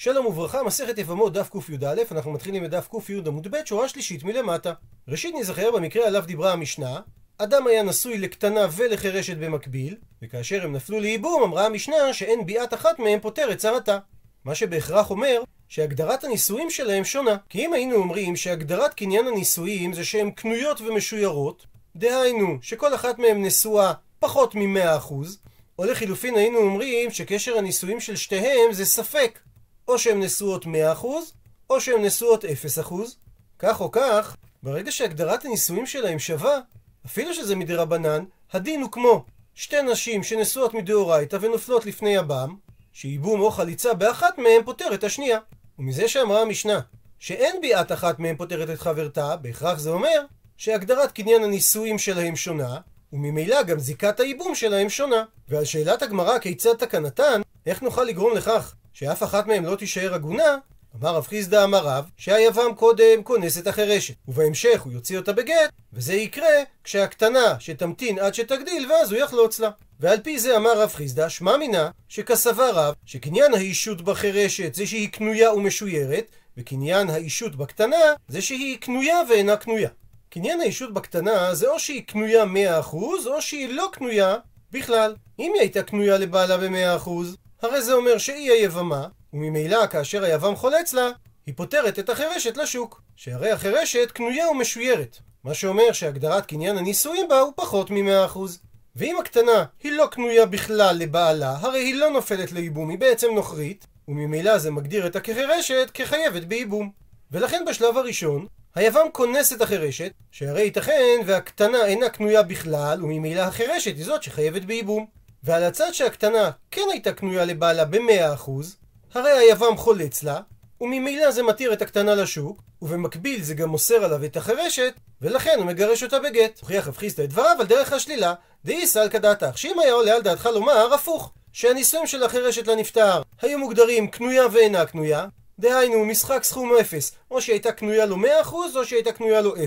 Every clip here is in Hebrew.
שלום וברכה, מסכת יבמות דף קי"א, אנחנו מתחילים בדף קי עמוד ב', שורה שלישית מלמטה. ראשית נזכר במקרה עליו דיברה המשנה, אדם היה נשוי לקטנה ולחירשת במקביל, וכאשר הם נפלו לייבום אמרה המשנה שאין ביאת אחת מהם פותרת צרתה. מה שבהכרח אומר שהגדרת הנישואים שלהם שונה. כי אם היינו אומרים שהגדרת קניין הנישואים זה שהן קנויות ומשוירות, דהיינו שכל אחת מהן נשואה פחות מ-100%, או לחילופין היינו אומרים שקשר הנישואים של שתיהם זה ספק, או שהן נשואות 100% או שהן נשואות 0%. כך או כך, ברגע שהגדרת הנישואים שלהם שווה, אפילו שזה מדרבנן, הדין הוא כמו שתי נשים שנשואות מדאורייתא ונופלות לפני הבם, שייבום או חליצה באחת מהן פותר את השנייה. ומזה שאמרה המשנה שאין ביאת אחת מהן פותרת את חברתה, בהכרח זה אומר שהגדרת קניין הנישואים שלהם שונה, וממילא גם זיקת הייבום שלהם שונה. ועל שאלת הגמרא כיצד תקנתן, איך נוכל לגרום לכך שאף אחת מהן לא תישאר עגונה, אמר רב חיסדא אמר רב, שהיבם קודם כונס את החירשת, ובהמשך הוא יוציא אותה בגט, וזה יקרה כשהקטנה שתמתין עד שתגדיל, ואז הוא יחלוץ לה. ועל פי זה אמר רב חיסדא, שמע מינה, שכסבה רב, שקניין האישות בחירשת זה שהיא קנויה ומשוירת, וקניין האישות בקטנה זה שהיא קנויה ואינה קנויה. קניין האישות בקטנה זה או שהיא קנויה 100% או שהיא לא קנויה בכלל. אם היא הייתה קנויה לבעלה ב-100%, הרי זה אומר שהיא היבמה, וממילא כאשר היבם חולץ לה, היא פותרת את החירשת לשוק. שהרי החירשת קנויה ומשוירת, מה שאומר שהגדרת קניין הנישואים בה הוא פחות מ-100%. ואם הקטנה היא לא קנויה בכלל לבעלה, הרי היא לא נופלת לייבום, היא בעצם נוכרית, וממילא זה מגדיר את החירשת כחייבת בייבום. ולכן בשלב הראשון, היבם כונס את החירשת, שהרי ייתכן והקטנה אינה קנויה בכלל, וממילא החירשת היא זאת שחייבת בייבום. ועל הצד שהקטנה כן הייתה קנויה לבעלה ב-100%, הרי היבם חולץ לה, וממילא זה מתיר את הקטנה לשוק, ובמקביל זה גם מוסר עליו את החירשת, ולכן הוא מגרש אותה בגט. הוכיח רב חיסדא את דבריו על דרך השלילה, דאי סלקא דעתך, שאם היה עולה על דעתך לומר הפוך, שהנישואים של החירשת לנפטר היו מוגדרים קנויה ואינה קנויה, דהיינו משחק סכום אפס, או שהייתה קנויה לו 100% או שהייתה קנויה לו 0%,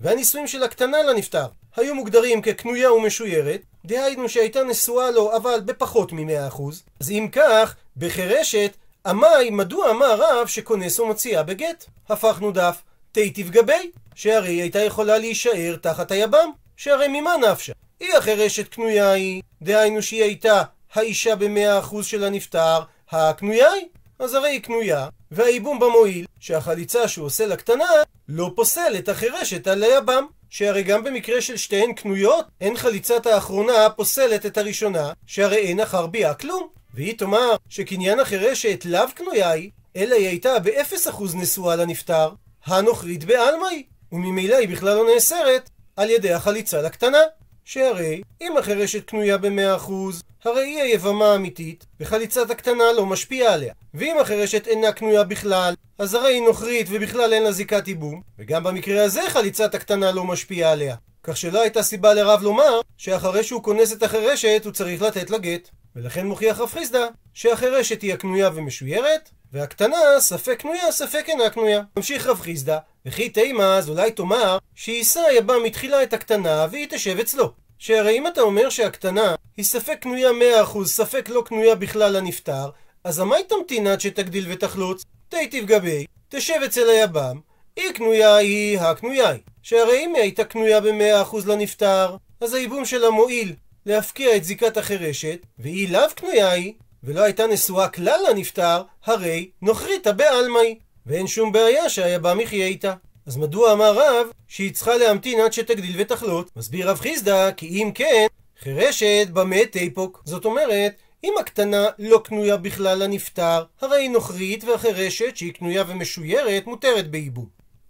והנישואים של הקטנה לנפטר היו מוגדרים כקנויה ומשוירת, דהיינו שהייתה נשואה לו אבל בפחות מ-100%, אז אם כך, בחירשת, עמאי, מדוע אמר רב שכונס ומוציאה בגט? הפכנו דף, תיטיב גבי, שהרי היא הייתה יכולה להישאר תחת היבם, שהרי ממה נפשה? היא החירשת קנויה היא, דהיינו שהיא הייתה האישה במאה אחוז של הנפטר, הקנויה היא. אז הרי היא קנויה, והייבום במועיל, שהחליצה שהוא עושה לקטנה, לא פוסל את החירשת על היבם. שהרי גם במקרה של שתיהן קנויות, אין חליצת האחרונה פוסלת את הראשונה, שהרי אין אחר ביאה כלום. והיא תאמר שקניין החירשת לאו קנויה היא, אלא היא הייתה באפס אחוז נשואה לנפטר, הנוכרית בעלמא היא, וממילא היא בכלל לא נאסרת על ידי החליצה לקטנה. שהרי אם החירשת קנויה במאה אחוז, הרי היא היבמה האמיתית, וחליצת הקטנה לא משפיעה עליה. ואם החירשת אינה קנויה בכלל, אז הרי היא נוכרית ובכלל אין לה זיקת ייבום, וגם במקרה הזה חליצת הקטנה לא משפיעה עליה. כך שלא הייתה סיבה לרב לומר שאחרי שהוא כונס את החירשת הוא צריך לתת לה גט. ולכן מוכיח רב חיסדא שהחירשת היא הקנויה ומשוירת, והקטנה ספק קנויה ספק אינה קנויה. ממשיך רב חיסדא, וכי תימה אז אולי תאמר שיישא יבא מתחילה את הקטנה והיא תשב אצלו. שהרי אם אתה אומר שהקטנה היא ספק קנויה 100% ספק לא קנויה בכלל לנפטר, אז עמי תמתין עד שתגדיל ותחלוץ? תיטיב גבי, תשב אצל היבם, היא קנויה היא הקנויה היא. שהרי אם היא הייתה קנויה ב-100% לנפטר, אז הייבום שלה מועיל להפקיע את זיקת החירשת, והיא לאו קנויה היא, ולא הייתה נשואה כלל לנפטר, הרי נוכריתה בעלמאי, ואין שום בעיה שהיבם יחיה איתה. אז מדוע אמר רב שהיא צריכה להמתין עד שתגדיל ותחלות? מסביר רב חיסדא כי אם כן, חירשת במה תיפוק. זאת אומרת, אם הקטנה לא קנויה בכלל לנפטר, הרי היא נוכרית והחירשת שהיא קנויה ומשוירת מותרת בייבום.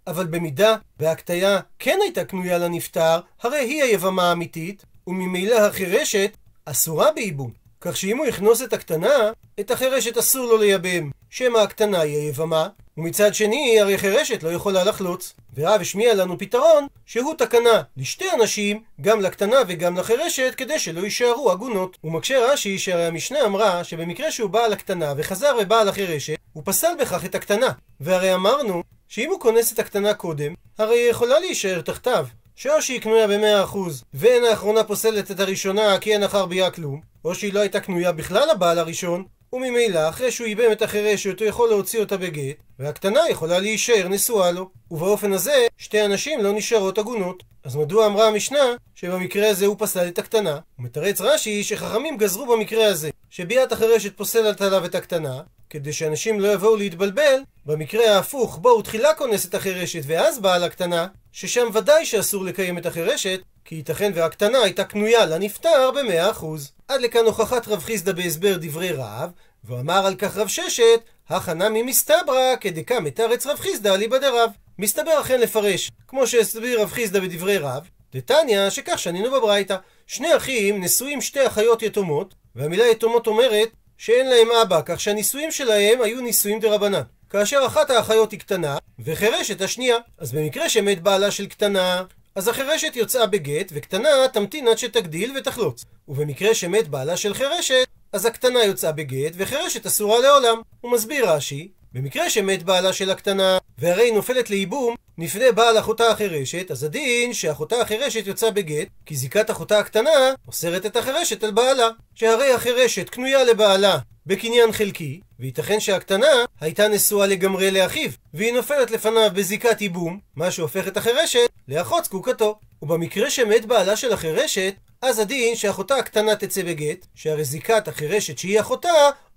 אבל במידה והקטיה כן הייתה קנויה לנפטר, הרי היא היבמה האמיתית, וממילא החירשת אסורה בייבום. כך שאם הוא יכנוס את הקטנה, את החירשת אסור לו לייבם, שמא הקטנה היא היבמה, ומצד שני, הרי חירשת לא יכולה לחלוץ. ורב השמיע לנו פתרון, שהוא תקנה לשתי אנשים, גם לקטנה וגם לחירשת, כדי שלא יישארו עגונות. הוא מקשה רש"י שהרי המשנה אמרה שבמקרה שהוא בא על הקטנה וחזר ובא על החירשת, הוא פסל בכך את הקטנה. והרי אמרנו שאם הוא כונס את הקטנה קודם, הרי היא יכולה להישאר תחתיו. שאו שהיא קנויה ב-100% ואין האחרונה פוסלת את הראשונה כי אין אחר ביה כלום, או שהיא לא הייתה קנויה בכלל לבעל הראשון, וממילא אחרי שהוא ייבם את החירשת הוא יכול להוציא אותה בגט, והקטנה יכולה להישאר נשואה לו. ובאופן הזה שתי הנשים לא נשארות עגונות. אז מדוע אמרה המשנה שבמקרה הזה הוא פסל את הקטנה? הוא מתרץ רש"י שחכמים גזרו במקרה הזה שביאת החרשת פוסלת עליו את הקטנה, כדי שאנשים לא יבואו להתבלבל, במקרה ההפוך בו הוא תחילה כונס את החירשת ואז באה לקטנה, ששם ודאי שאסור לקיים את החירשת, כי ייתכן והקטנה הייתה קנויה לנפטר במאה אחוז. עד לכאן הוכחת רב חיסדא בהסבר דברי רב, ואמר על כך רב ששת, הכנה ממסתברא כדקה מתרץ רב חיסדא אליבא דרב. מסתבר אכן לפרש, כמו שהסביר רב חיסדא בדברי רב, דתניא שכך שנינו בברייתא. שני אחים נשואים שתי אחיות יתומות, והמילה יתומות אומרת שאין להם אבא, כך שהנישואים שלהם היו נישואים דרבנן. כאשר אחת האחיות היא קטנה, וחירשת השנייה. אז במקרה שמת בעלה של קטנה, אז החירשת יוצאה בגט, וקטנה תמתין עד שתגדיל ותחלוץ. ובמקרה שמת בעלה של חירשת, אז הקטנה יוצאה בגט, וחירשת אסורה לעולם. הוא מסביר רש"י, במקרה שמת בעלה של הקטנה, והרי היא נופלת לייבום, נפנה בעל אחותה החירשת, אז הדין שאחותה החירשת יוצאה בגט, כי זיקת אחותה הקטנה אוסרת את החירשת על בעלה. שהרי החירשת קנויה לבעלה בקניין חלקי, וייתכן שהקטנה הייתה נשואה לגמרי לאחיו, והיא נופלת לפניו בזיקת ייבום, מה שהופך את החירשת לאחות זקוקתו. ובמקרה שמת בעלה של החירשת, אז הדין שאחותה הקטנה תצא בגט, שהרי זיקת החירשת שהיא אחותה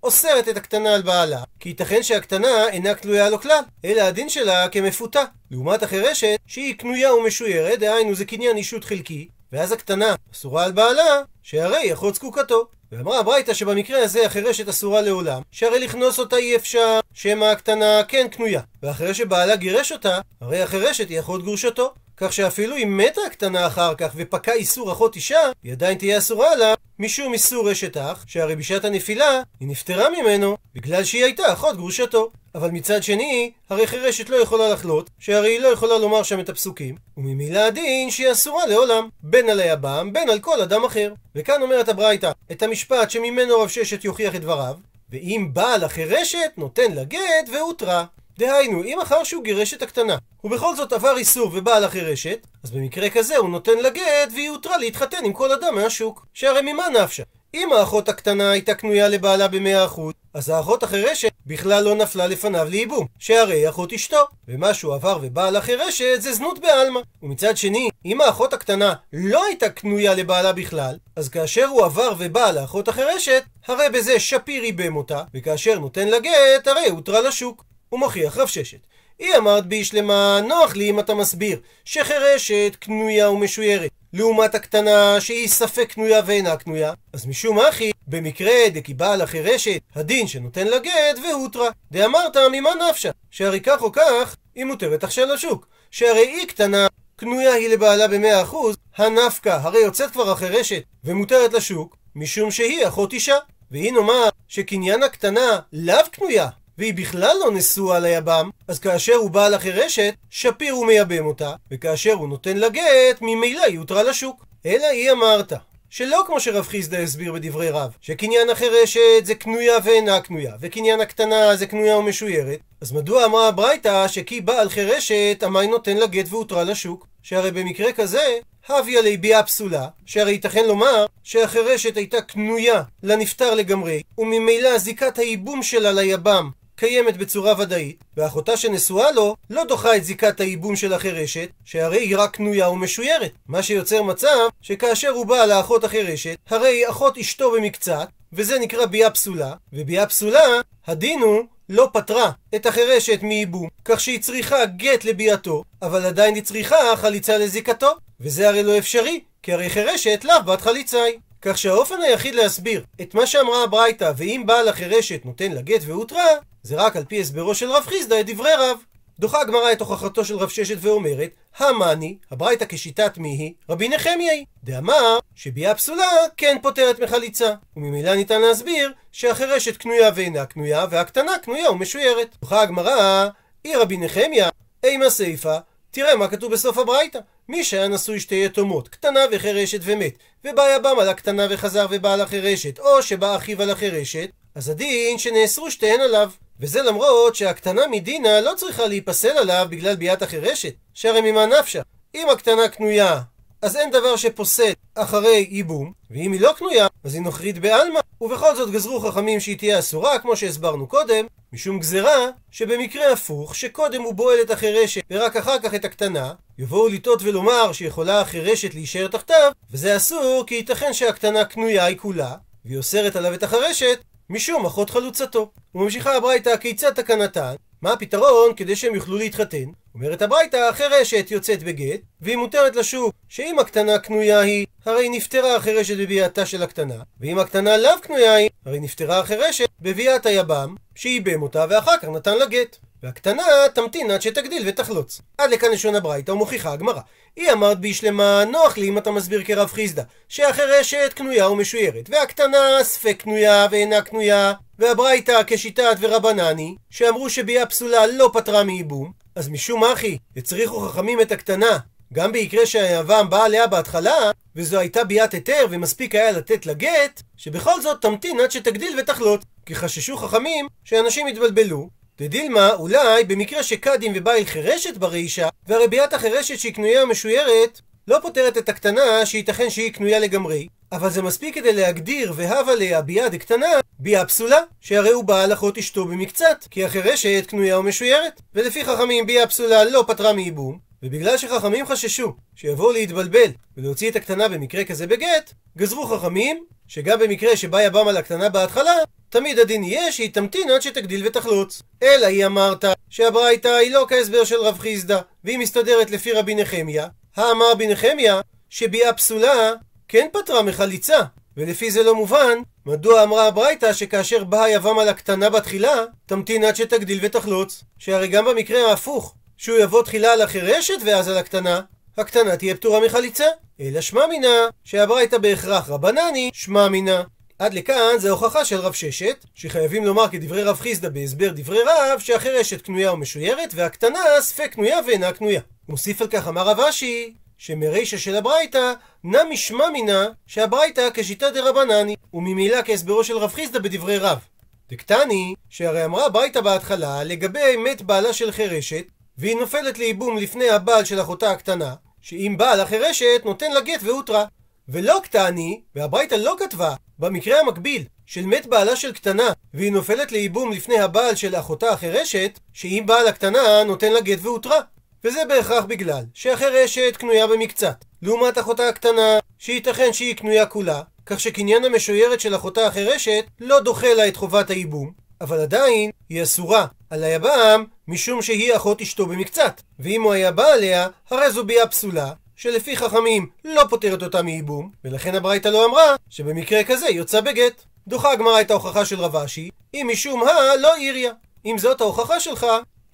אוסרת את הקטנה על בעלה, כי ייתכן שהקטנה אינה קנויה לו כלל, אלא הדין שלה כמפותה. לעומת החירשת, שהיא קנויה ומשוירת, דהיינו זה קניין אישות חלקי, ואז הקטנה אסורה על בעלה, שהרי אחות זקוקתו. ואמרה הברייתא שבמקרה הזה החירשת אסורה לעולם, שהרי לכנוס אותה אי אפשר, שמא הקטנה כן קנויה. ואחרי שבעלה גירש אותה, הרי החירשת היא אחות גרושתו. כך שאפילו אם מתה הקטנה אחר כך ופקע איסור אחות אישה, היא עדיין תהיה אסורה לה משום איסור אשת אח, שהרי בשעת הנפילה היא נפטרה ממנו בגלל שהיא הייתה אחות גרושתו. אבל מצד שני, הרי חירשת לא יכולה לחלות, שהרי היא לא יכולה לומר שם את הפסוקים, וממילא הדין שהיא אסורה לעולם, בין על היבם, בין על כל אדם אחר. וכאן אומרת הברייתא, את המשפט שממנו רב ששת יוכיח את דבריו, ואם בעל החירשת נותן לה גט והותרה. דהיינו, אם אחר שהוא גירש את הקטנה, ובכל זאת עבר איסור ובעל החירשת, אז במקרה כזה הוא נותן לה גט והיא הותרה להתחתן עם כל אדם מהשוק. שהרי ממה נפשה? אם האחות הקטנה הייתה קנויה לבעלה במאה אחוז, אז האחות החירשת בכלל לא נפלה לפניו לייבום, שהרי אחות אשתו, ומה שהוא עבר ובעל החירשת זה זנות בעלמא. ומצד שני, אם האחות הקטנה לא הייתה קנויה לבעלה בכלל, אז כאשר הוא עבר ובא לאחות החירשת, הרי בזה שפיר ייבם אותה, וכאשר נותן לה גט, הרי הותרה לשוק. הוא מוכיח רב ששת. היא אמרת בישלמה, נוח לי אם אתה מסביר שחירשת קנויה ומשוירת, לעומת הקטנה שהיא ספק קנויה ואינה קנויה, אז משום אחי, במקרה דקיבעל החירשת, הדין שנותן לה גט והותרה. דאמרת ממה נפשה, שהרי כך או כך, היא מותרת עכשיו לשוק. שהרי היא קטנה, קנויה היא לבעלה במאה אחוז, הנפקה, הרי יוצאת כבר החירשת ומותרת לשוק, משום שהיא אחות אישה. והיא נאמר שקניין הקטנה לאו קנויה, והיא בכלל לא נשואה ליבם, אז כאשר הוא בא לחירשת, שפיר הוא מייבם אותה, וכאשר הוא נותן לה גט, ממילא היא הותרה לשוק. אלא היא אמרת, שלא כמו שרב חיסדא הסביר בדברי רב, שקניין החירשת זה קנויה ואינה קנויה, וקניין הקטנה זה קנויה ומשוירת, אז מדוע אמרה הברייתא שכי בעל חירשת, עמי נותן לה גט והותרה לשוק? שהרי במקרה כזה, הביא עלי ביאה פסולה, שהרי ייתכן לומר שהחירשת הייתה קנויה לנפטר לגמרי, וממילא זיקת הייבום שלה ליבם קיימת בצורה ודאית, ואחותה שנשואה לו לא דוחה את זיקת הייבום של החירשת, שהרי היא רק קנויה ומשוירת. מה שיוצר מצב שכאשר הוא בא לאחות החירשת, הרי היא אחות אשתו במקצת, וזה נקרא ביאה פסולה, וביאה פסולה, הדין הוא לא פטרה את החירשת מייבום, כך שהיא צריכה גט לביאתו, אבל עדיין היא צריכה חליצה לזיקתו, וזה הרי לא אפשרי, כי הרי חירשת לאו בת חליצה היא. כך שהאופן היחיד להסביר את מה שאמרה הברייתא, ואם בעל החירשת נותן לה גט והותרה, זה רק על פי הסברו של רב חיסדא את דברי רב. דוחה הגמרא את הוכחתו של רב ששת ואומרת, המאני, הברייתא כשיטת מי היא? רבי נחמיה היא. דאמר שביאה פסולה כן פותרת מחליצה. וממילא ניתן להסביר שהחירשת קנויה ואינה קנויה, והקטנה קנויה ומשוירת. דוחה הגמרא, אי רבי נחמיה, אימה סיפה, תראה מה כתוב בסוף הברייתא. מי שהיה נשוי שתי יתומות, קטנה וחירשת ומת, ובא יבם על הקטנה וחזר ובא על החירשת, או שבא אחיו על החירשת, אז הדין שנאסרו שתיהן עליו. וזה למרות שהקטנה מדינה לא צריכה להיפסל עליו בגלל ביאת החירשת, שהרי ממה נפשה? אם הקטנה קנויה אז אין דבר שפוסל אחרי ייבום, ואם היא לא קנויה, אז היא נוכרית בעלמא. ובכל זאת גזרו חכמים שהיא תהיה אסורה, כמו שהסברנו קודם, משום גזרה שבמקרה הפוך, שקודם הוא בועל את החירשת ורק אחר כך את הקטנה, יבואו לטעות ולומר שיכולה החירשת להישאר תחתיו, וזה אסור כי ייתכן שהקטנה קנויה היא כולה, והיא אוסרת עליו את החרשת משום אחות חלוצתו. וממשיכה הברייתא כיצד תקנתן? מה הפתרון כדי שהם יוכלו להתחתן? אומרת הברייתא, החירשת יוצאת בגט, והיא מותרת לשוק, שאם הקטנה קנויה היא, הרי נפטרה החירשת בביאתה של הקטנה, ואם הקטנה לאו קנויה היא, הרי נפטרה החירשת בביאת היבם, שייבם אותה ואחר כך נתן לה גט. והקטנה תמתין עד שתגדיל ותחלוץ. עד לכאן לשון הברייתא ומוכיחה הגמרא. היא אמרת בישלמה, נוח לי אם אתה מסביר כרב חיסדא, שהחירשת קנויה ומשוירת, והקטנה ספק קנויה ואינה קנויה, והברייתא כשיטת ורבנני, שאמרו שביאה פסולה לא פטרה מייבום, אז משום אחי, הצריכו חכמים את הקטנה, גם במקרה שהיבם בא עליה בהתחלה, וזו הייתה ביאת היתר ומספיק היה לתת לה גט, שבכל זאת תמתין עד שתגדיל ותחלוט. כי חששו חכמים שאנשים יתבלבלו, ודילמה, אולי במקרה שקדים ובעל חירשת ברישה, והרי ביאת החירשת שהיא קנויה ומשוירת, לא פותרת את הקטנה שייתכן שהיא קנויה לגמרי, אבל זה מספיק כדי להגדיר והבה ליה ביאה דקטנה, ביאה פסולה, שהרי הוא בעל אחות אשתו במקצת, כי החירשת קנויה ומשוירת. ולפי חכמים ביאה פסולה לא פטרה מייבום, ובגלל שחכמים חששו שיבואו להתבלבל ולהוציא את הקטנה במקרה כזה בגט, גזרו חכמים שגם במקרה שבא יבם על הקטנה בהתחלה, תמיד הדין יהיה שהיא תמתין עד שתגדיל ותחלוץ. אלא היא אמרת שהברייתא היא לא כהסבר של רב חיסדא, והיא מסתדרת לפי רבי נחמיה. האמר בנחמיה שביאה פסולה כן פטרה מחליצה, ולפי זה לא מובן מדוע אמרה הברייתא שכאשר בא היבם על הקטנה בתחילה, תמתין עד שתגדיל ותחלוץ. שהרי גם במקרה ההפוך, שהוא יבוא תחילה על החירשת ואז על הקטנה, הקטנה תהיה פטורה מחליצה. אלא שמע מינה, שהברייתא בהכרח רבנני, שמע מינה. עד לכאן זה הוכחה של רב ששת, שחייבים לומר כדברי רב חיסדא בהסבר דברי רב, שהחירשת קנויה ומשוירת, והקטנה ספק קנויה ואינה קנויה. מוסיף על כך אמר רב אשי, שמרישא של הברייתא, נמי שמע מינה שהברייתא כשיטה דרבנני, וממילא כהסברו של רב חיסדא בדברי רב. דקתני, שהרי אמרה הברייתא בהתחלה לגבי מת בעלה של חירשת, והיא נופלת לייבום לפני הבעל של אחותה הקטנה, שאם בעל החירשת נותן לה גט והותרה. ולא קתני, והברייתא לא כתבה, במקרה המקביל של מת בעלה של קטנה, והיא נופלת לייבום לפני הבעל של אחותה החירשת, שאם בעל הקטנה נותן לה גט והותרה. וזה בהכרח בגלל שהחירשת קנויה במקצת, לעומת אחותה הקטנה, שייתכן שהיא קנויה כולה, כך שקניין המשוירת של אחותה החירשת לא דוחה לה את חובת הייבום, אבל עדיין היא אסורה על היבם משום שהיא אחות אשתו במקצת. ואם הוא היה בא עליה, הרי זו ביאה פסולה, שלפי חכמים לא פותרת אותה מייבום, ולכן הברייתא לא אמרה שבמקרה כזה יוצא בגט. דוחה הגמרא את ההוכחה של רב אשי, אם משום הא לא איריה. אם זאת ההוכחה שלך,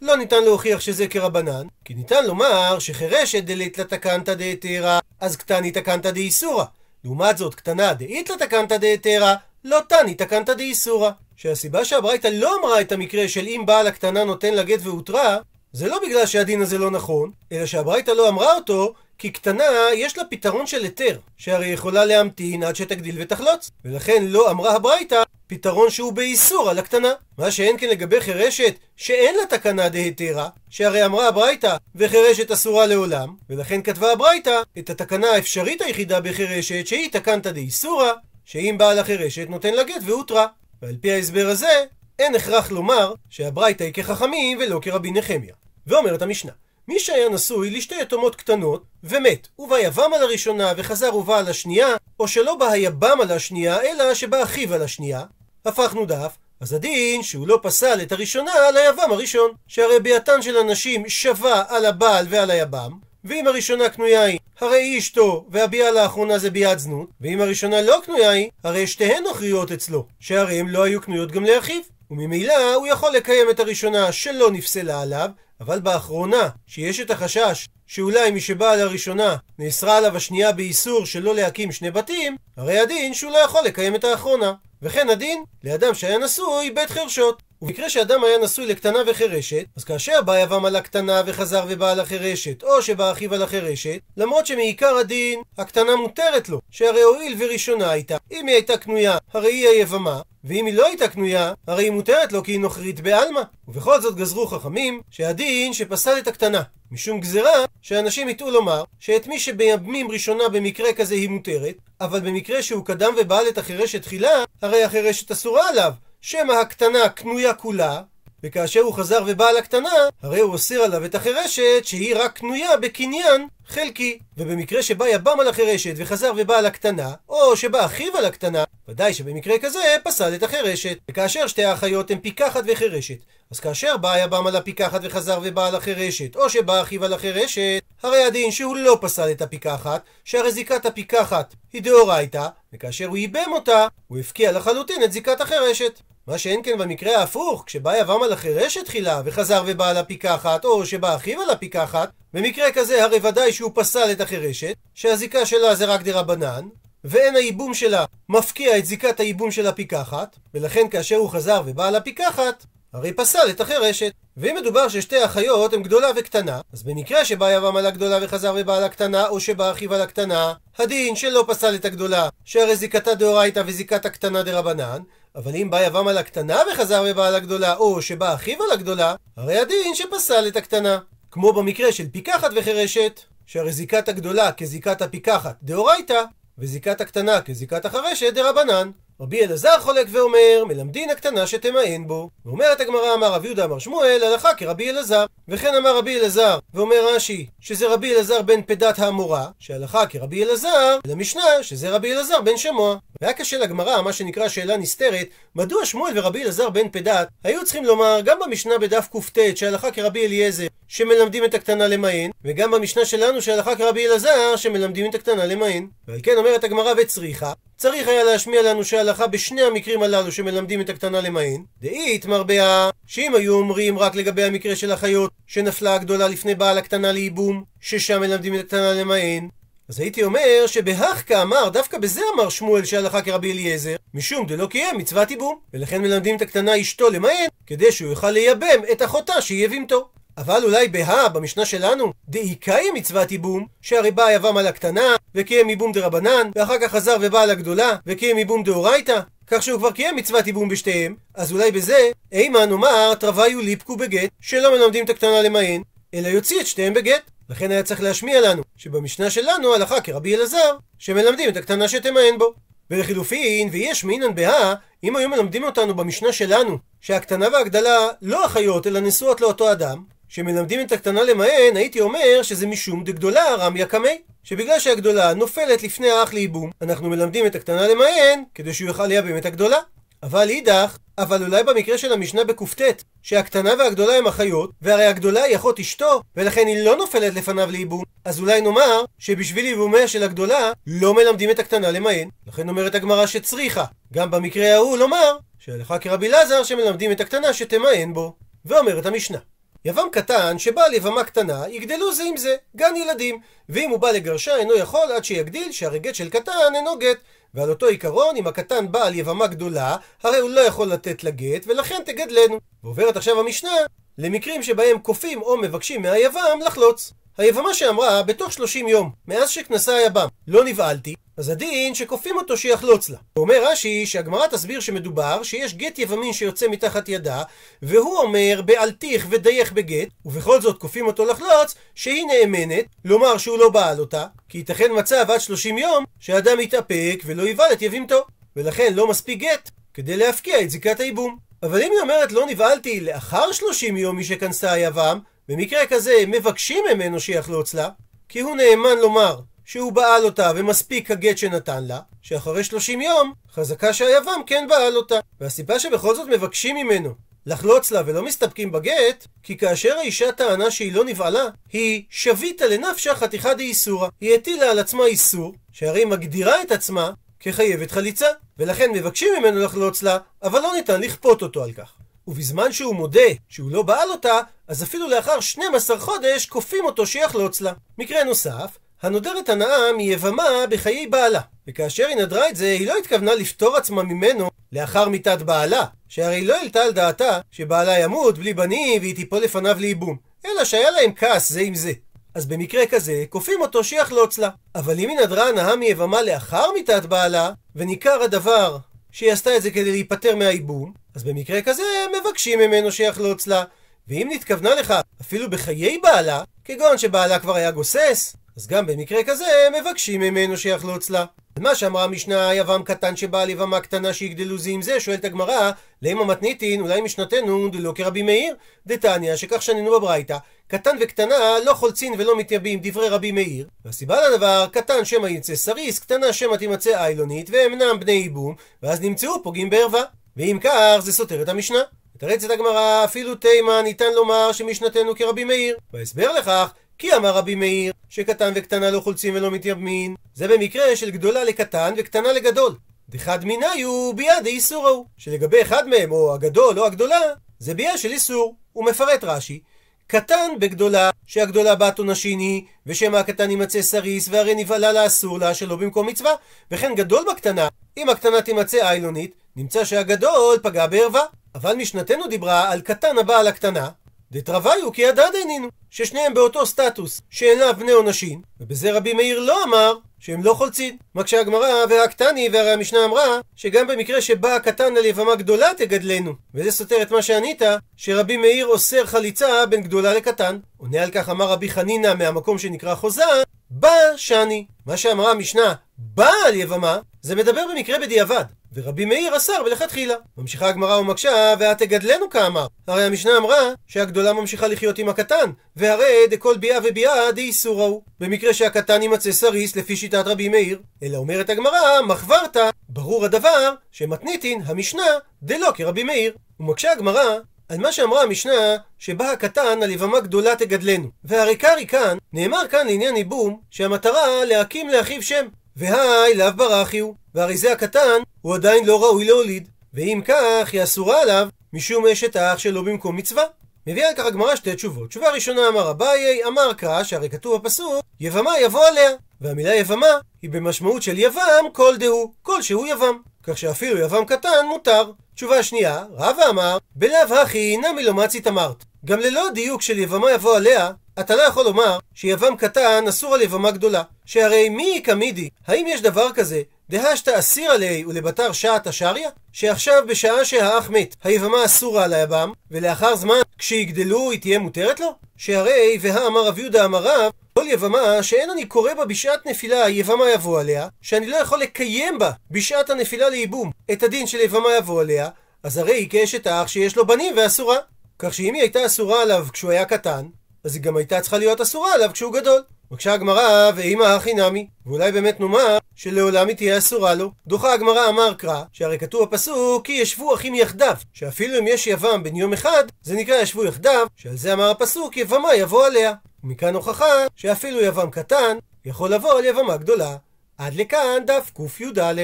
לא ניתן להוכיח שזה כרבנן, כי ניתן לומר שחירשת דלית לתקנתא דהתירא, אז קטני תקנתא דאיסורא. לעומת זאת, קטנה דאית לתקנתא דהתירא, לא תני תקנתא דאיסורא. שהסיבה שהברייתא לא אמרה את המקרה של אם בעל הקטנה נותן לה גט והותרה, זה לא בגלל שהדין הזה לא נכון, אלא שהברייתא לא אמרה אותו, כי קטנה יש לה פתרון של היתר, שהרי יכולה להמתין עד שתגדיל ותחלוץ. ולכן לא אמרה הברייתא פתרון שהוא באיסור על הקטנה. מה שאין כן לגבי חירשת, שאין לה תקנה דהתירה, שהרי אמרה הברייתא, וחירשת אסורה לעולם, ולכן כתבה הברייתא את התקנה האפשרית היחידה בחירשת, שהיא תקנתא דאיסורא, שאם בעל החירשת נותן לה גט והותרה. ועל פי ההסבר הזה, אין הכרח לומר שהברייתא היא כחכמים ולא כרבי נחמיה. ואומרת המשנה, מי שהיה נשוי לשתי יתומות קטנות, ומת, ובא יבם על הראשונה וחזר ובא על השנייה, או שלא בא היבם על השנייה, אלא שבא אחיו על השנייה, הפכנו דף, אז הדין שהוא לא פסל את הראשונה על היבם הראשון, שהרי ביאתן של הנשים שווה על הבעל ועל היבם, ואם הראשונה קנויה היא, הרי היא אשתו, והביאה לאחרונה זה ביאת זנות, ואם הראשונה לא קנויה היא, הרי שתיהן נוכריות אצלו, שהרי הן לא היו קנויות גם לאחיו. וממילא הוא יכול לקיים את הראשונה שלא נפסלה עליו, אבל באחרונה, שיש את החשש שאולי מי שבא על הראשונה נאסרה עליו השנייה באיסור שלא להקים שני בתים, הרי הדין שהוא לא יכול לקיים את האחרונה. וכן הדין לאדם שהיה נשוי בית חרשות. ובמקרה שאדם היה נשוי לקטנה וחירשת, אז כאשר בא יבם על הקטנה וחזר ובא על החירשת, או שבא אחיו על החירשת, למרות שמעיקר הדין, הקטנה מותרת לו, שהרי הואיל וראשונה הייתה, אם היא הייתה קנויה, הרי היא היבמה, ואם היא לא הייתה קנויה, הרי היא מותרת לו כי היא נוכרית בעלמא. ובכל זאת גזרו חכמים, שהדין שפסל את הקטנה, משום גזירה שאנשים יטעו לומר שאת מי שבימים ראשונה במקרה כזה היא מותרת, אבל במקרה שהוא קדם ובעל את החירשת תחילה, הרי החירשת אסורה עליו. שמא הקטנה קנויה כולה, וכאשר הוא חזר ובא לקטנה, הרי הוא אוסר עליו את החירשת שהיא רק קנויה בקניין חלקי. ובמקרה שבא יבם על החירשת וחזר ובא על הקטנה, או שבא אחיו על הקטנה, ודאי שבמקרה כזה פסל את החירשת. וכאשר שתי האחיות הן פיקחת וחירשת, אז כאשר בא יבם על הפיקחת וחזר ובא על החירשת, או שבא אחיו על החירשת, הרי הדין שהוא לא פסל את הפיקחת, שהרי זיקת הפיקחת היא דאורייתא, וכאשר הוא ייבם אותה, הוא הפקיע לחלוטין את זיקת החירשת. מה שאין כן במקרה ההפוך, כשבא יבם על החירשת תחילה, וחזר ובא על הפיקחת, או שבא אחיו על הפיקחת, במקרה כזה הרי ודאי שהוא פסל את החירשת, שהזיקה שלה זה רק דרבנן, ואין הייבום שלה מפקיע את זיקת הייבום של הפיקחת, ולכן כאשר הוא חזר ובא על הפיקחת, הרי פסל את החירשת. ואם מדובר ששתי אחיות הן גדולה וקטנה, אז במקרה שבא יבם על הגדולה וחזר ובא על הקטנה, או שבא אחיו על הקטנה, הדין שלא פסל את הגדולה, שהרי זיקתה דאורייתא וזיקת הקטנה דרבנן, אבל אם בא יבם על הקטנה וחזר ובא על הגדולה, או שבא אחיו על הגדולה, הרי הדין שפסל את הקטנה. כמו במקרה של פיקחת וחירשת, שהרי זיקת הגדולה כזיקת הפיקחת דאורייתא, וזיקת הקטנה כזיקת החרשת דרבנן. רבי אלעזר חולק ואומר, מלמדין הקטנה שתמאן בו. ואומרת הגמרא, אמר רבי יהודה אמר שמואל, הלכה כרבי אלעזר. וכן אמר רבי אלעזר, ואומר רש"י, שזה רבי אלעזר בן פדת האמורה, שהלכה כרבי אלעזר, ולמשנה, שזה רבי אלעזר בן שמוע. והיה קשה לגמרא, מה שנקרא שאלה נסתרת, מדוע שמואל ורבי אלעזר בן פדת היו צריכים לומר גם במשנה בדף קט, שהלכה כרבי אליעזר, שמלמדים את הקטנה למאן, וגם במשנה שלנו שהלכה כרבי אלעזר, שמלמדים את הקטנה למאן. ועל כן אומרת הגמרא וצריכא, צריך היה להשמיע לנו שההלכה בשני המקרים הללו שמלמדים את הקטנה למאן, דאי איתמר בהא שאם היו אומרים רק לגבי המקרה של החיות שנפלה הגדולה לפני בעל הקטנה לייבום, ששם מלמדים את הקטנה למאן, אז הייתי אומר שבהך קאמר, דווקא בזה אמר שמואל שהלכה כרבי אליעזר, משום דלא קיים מצוות ייבום, ולכן מלמדים את הקטנה אשתו למאן, כדי שהוא יוכל לייבם את אחותה שהיא יבמתו. אבל אולי בהא, במשנה שלנו, דאיכאי מצוות ייבום, שהרי בא יבם על הקטנה, וקיים ייבום דרבנן, ואחר כך חזר ובא על הגדולה, וקיים ייבום דאורייתא, כך שהוא כבר קיים מצוות ייבום בשתיהם, אז אולי בזה, אימה נאמר תרוויו ליפקו בגט, שלא מלמדים את הקטנה למען, אלא יוציא את שתיהם בגט. לכן היה צריך להשמיע לנו, שבמשנה שלנו הלכה כרבי אלעזר, שמלמדים את הקטנה שתמען בו. ולחילופין, ויש מינן בהא, אם היו מלמדים אותנו במשנה שלנו, שהקטנה והגדלה לא אחיות אלא נשואות לאותו אדם, שמלמדים את הקטנה למאן, הייתי אומר שזה משום דגדולה רמיא קמיה. שבגלל שהגדולה נופלת לפני האח לייבום, אנחנו מלמדים את הקטנה למאן, כדי שהוא יוכל לייבם את הגדולה. אבל אידך, אבל אולי במקרה של המשנה בקט, שהקטנה והגדולה הם אחיות, והרי הגדולה היא אחות אשתו, ולכן היא לא נופלת לפניו לייבום, אז אולי נאמר שבשביל ייבומיה של הגדולה, לא מלמדים את הקטנה למאן. לכן אומרת הגמרא שצריכה, גם במקרה ההוא לומר, שהלכה כרבי אלעזר שמלמדים את הקטנה שתמאן בו. ואומרת המשנה, יבם קטן שבא לבמה קטנה, יגדלו זה עם זה, גן ילדים. ואם הוא בא לגרשה אינו יכול עד שיגדיל שהרי גט של קטן אינו גט. ועל אותו עיקרון, אם הקטן בא על יבמה גדולה, הרי הוא לא יכול לתת לה גט, ולכן תגדלנו. ועוברת עכשיו המשנה למקרים שבהם כופים או מבקשים מהיבם לחלוץ. היבמה שאמרה, בתוך 30 יום, מאז שכנסה היבם, לא נבהלתי, אז הדין שכופים אותו שיחלוץ לה. אומר רש"י שהגמרא תסביר שמדובר שיש גט יבמין שיוצא מתחת ידה, והוא אומר בעלתיך ודייך בגט, ובכל זאת כופים אותו לחלוץ, שהיא נאמנת, לומר שהוא לא בעל אותה, כי ייתכן מצב עד 30 יום שאדם יתאפק ולא יבעל את יבימתו, ולכן לא מספיק גט כדי להפקיע את זיקת הייבום. אבל אם היא אומרת לא נבהלתי לאחר 30 יום משכנסה היבם, במקרה כזה מבקשים ממנו שיחלוץ לה, כי הוא נאמן לומר שהוא בעל אותה ומספיק הגט שנתן לה, שאחרי 30 יום, חזקה שהיבם כן בעל אותה. והסיבה שבכל זאת מבקשים ממנו לחלוץ לה ולא מסתפקים בגט, כי כאשר האישה טענה שהיא לא נבעלה, היא שביתה לנפשה חתיכה דאיסורא. היא הטילה על עצמה איסור, שהרי מגדירה את עצמה כחייבת חליצה, ולכן מבקשים ממנו לחלוץ לה, אבל לא ניתן לכפות אותו על כך. ובזמן שהוא מודה שהוא לא בעל אותה, אז אפילו לאחר 12 חודש כופים אותו שיחלוץ לה. מקרה נוסף, הנודרת הנאה מיבמה בחיי בעלה. וכאשר היא נדרה את זה, היא לא התכוונה לפטור עצמה ממנו לאחר מיתת בעלה, שהרי לא העלתה על דעתה שבעלה ימות בלי בנים והיא תיפול לפניו לאיבום, אלא שהיה להם כעס זה עם זה. אז במקרה כזה, כופים אותו שיחלוץ לה. אבל אם היא נדרה הנאה מיבמה לאחר מיתת בעלה, וניכר הדבר שהיא עשתה את זה כדי להיפטר מהאיבום, אז במקרה כזה מבקשים ממנו שיחלוץ לה. ואם נתכוונה לך אפילו בחיי בעלה, כגון שבעלה כבר היה גוסס, אז גם במקרה כזה מבקשים ממנו שיחלוץ לה. מה שאמרה המשנה, יבם קטן שבעל יבמה קטנה שיגדלו זה עם זה, שואלת הגמרא, לאמא מתניתין, אולי משנתנו דלא כרבי מאיר? דתניא, שכך שנינו בברייתא, קטן וקטנה לא חולצין ולא מתייבים דברי רבי מאיר. והסיבה לדבר, קטן שמא יצא סריס, קטנה שמא תימצא איילונית, ואינם בני ייבום, ואז נמצאו פוגעים בערווה. ואם כך, זה סותר את המשנה. מתרצת הגמרא, אפילו תימה ניתן לומר שמשנתנו כרבי מאיר. וההסבר לכך, כי אמר רבי מאיר, שקטן וקטנה לא חולצים ולא מתייבמין, זה במקרה של גדולה לקטן וקטנה לגדול. דחד מיניו ביד האיסור ההוא, שלגבי אחד מהם, או הגדול או הגדולה, זה ביה של איסור. הוא מפרט רש"י, קטן בגדולה, שהגדולה בת עונשין היא, ושמא הקטן יימצא סריס, והרי נבהלה לה אסור לה שלא במקום מצווה, וכן גדול בקטנה, אם הקטנה תימצא איילונית, נמצא שהגדול פגע בערווה. אבל משנתנו דיברה על קטן הבא על הקטנה, דתרוויו כי הדד אינינו, ששניהם באותו סטטוס, שאינם בני עונשין, ובזה רבי מאיר לא אמר שהם לא חולצין. מקשה הגמרא והקטני, והרי המשנה אמרה שגם במקרה שבא הקטן על יבמה גדולה תגדלנו. וזה סותר את מה שענית, שרבי מאיר אוסר חליצה בין גדולה לקטן. עונה על כך אמר רבי חנינא מהמקום שנקרא חוזה, בא שני. מה שאמרה המשנה, בא על יבמה, זה מדבר במקרה בדיעבד. ורבי מאיר אסר מלכתחילה. ממשיכה הגמרא ומקשה, ואת תגדלנו כאמר. הרי המשנה אמרה שהגדולה ממשיכה לחיות עם הקטן, והרי דכל ביאה וביאה דאיסור ההוא. במקרה שהקטן יימצא סריס לפי שיטת רבי מאיר, אלא אומרת הגמרא, מחברת, ברור הדבר שמתניתין המשנה דלא כרבי מאיר. ומקשה הגמרא על מה שאמרה המשנה, שבא הקטן על יבמה גדולה תגדלנו. והרי קרי כאן, נאמר כאן לעניין ייבום, שהמטרה להקים לאחיו שם. והי לאו ברכי הוא, והרי זה הקטן, הוא עדיין לא ראוי להוליד. ואם כך, היא אסורה עליו, משום אשת האח שלו במקום מצווה. מביאה על כך הגמרא שתי תשובות. תשובה ראשונה אמר אביי, אמר קרא, שהרי כתוב בפסוק, יבמה יבוא עליה. והמילה יבמה היא במשמעות של יבם כל דהו, כל שהוא יבם. כך שאפילו יבם קטן מותר. תשובה שנייה, רבא אמר, בלאו הכי נמי לא אמרת. גם ללא דיוק של יבמה יבוא עליה, אתה לא יכול לומר שיבם קטן אסור על יבמה גדולה. שהרי מי קמידי? האם יש דבר כזה דהשת אסיר עלי ולבתר שעת השריה? שעכשיו בשעה שהאח מת, היבמה אסורה על היבם, ולאחר זמן כשיגדלו היא תהיה מותרת לו? שהרי והאמר רב יהודה אמר רב כל יבמה שאין אני קורא בה בשעת נפילה יבמה יבוא עליה, שאני לא יכול לקיים בה בשעת הנפילה לייבום את הדין של יבמה יבוא עליה, אז הרי היא כאשת האח שיש לו בנים ואסורה. כך שאם היא הייתה אסורה עליו כשהוא היה קטן, אז היא גם הייתה צריכה להיות אסורה עליו כשהוא גדול. בבקשה הגמרא, ואימא הכי נמי, ואולי באמת נאמר שלעולם היא תהיה אסורה לו. דוחה הגמרא אמר קרא, שהרי כתוב בפסוק כי ישבו אחים יחדיו, שאפילו אם יש יבם בן יום אחד, זה נקרא ישבו יחדיו, שעל זה אמר הפסוק יבמה יבוא עליה. ומכאן הוכחה שאפילו יבם קטן יכול לבוא על יבמה גדולה. עד לכאן דף קי"א.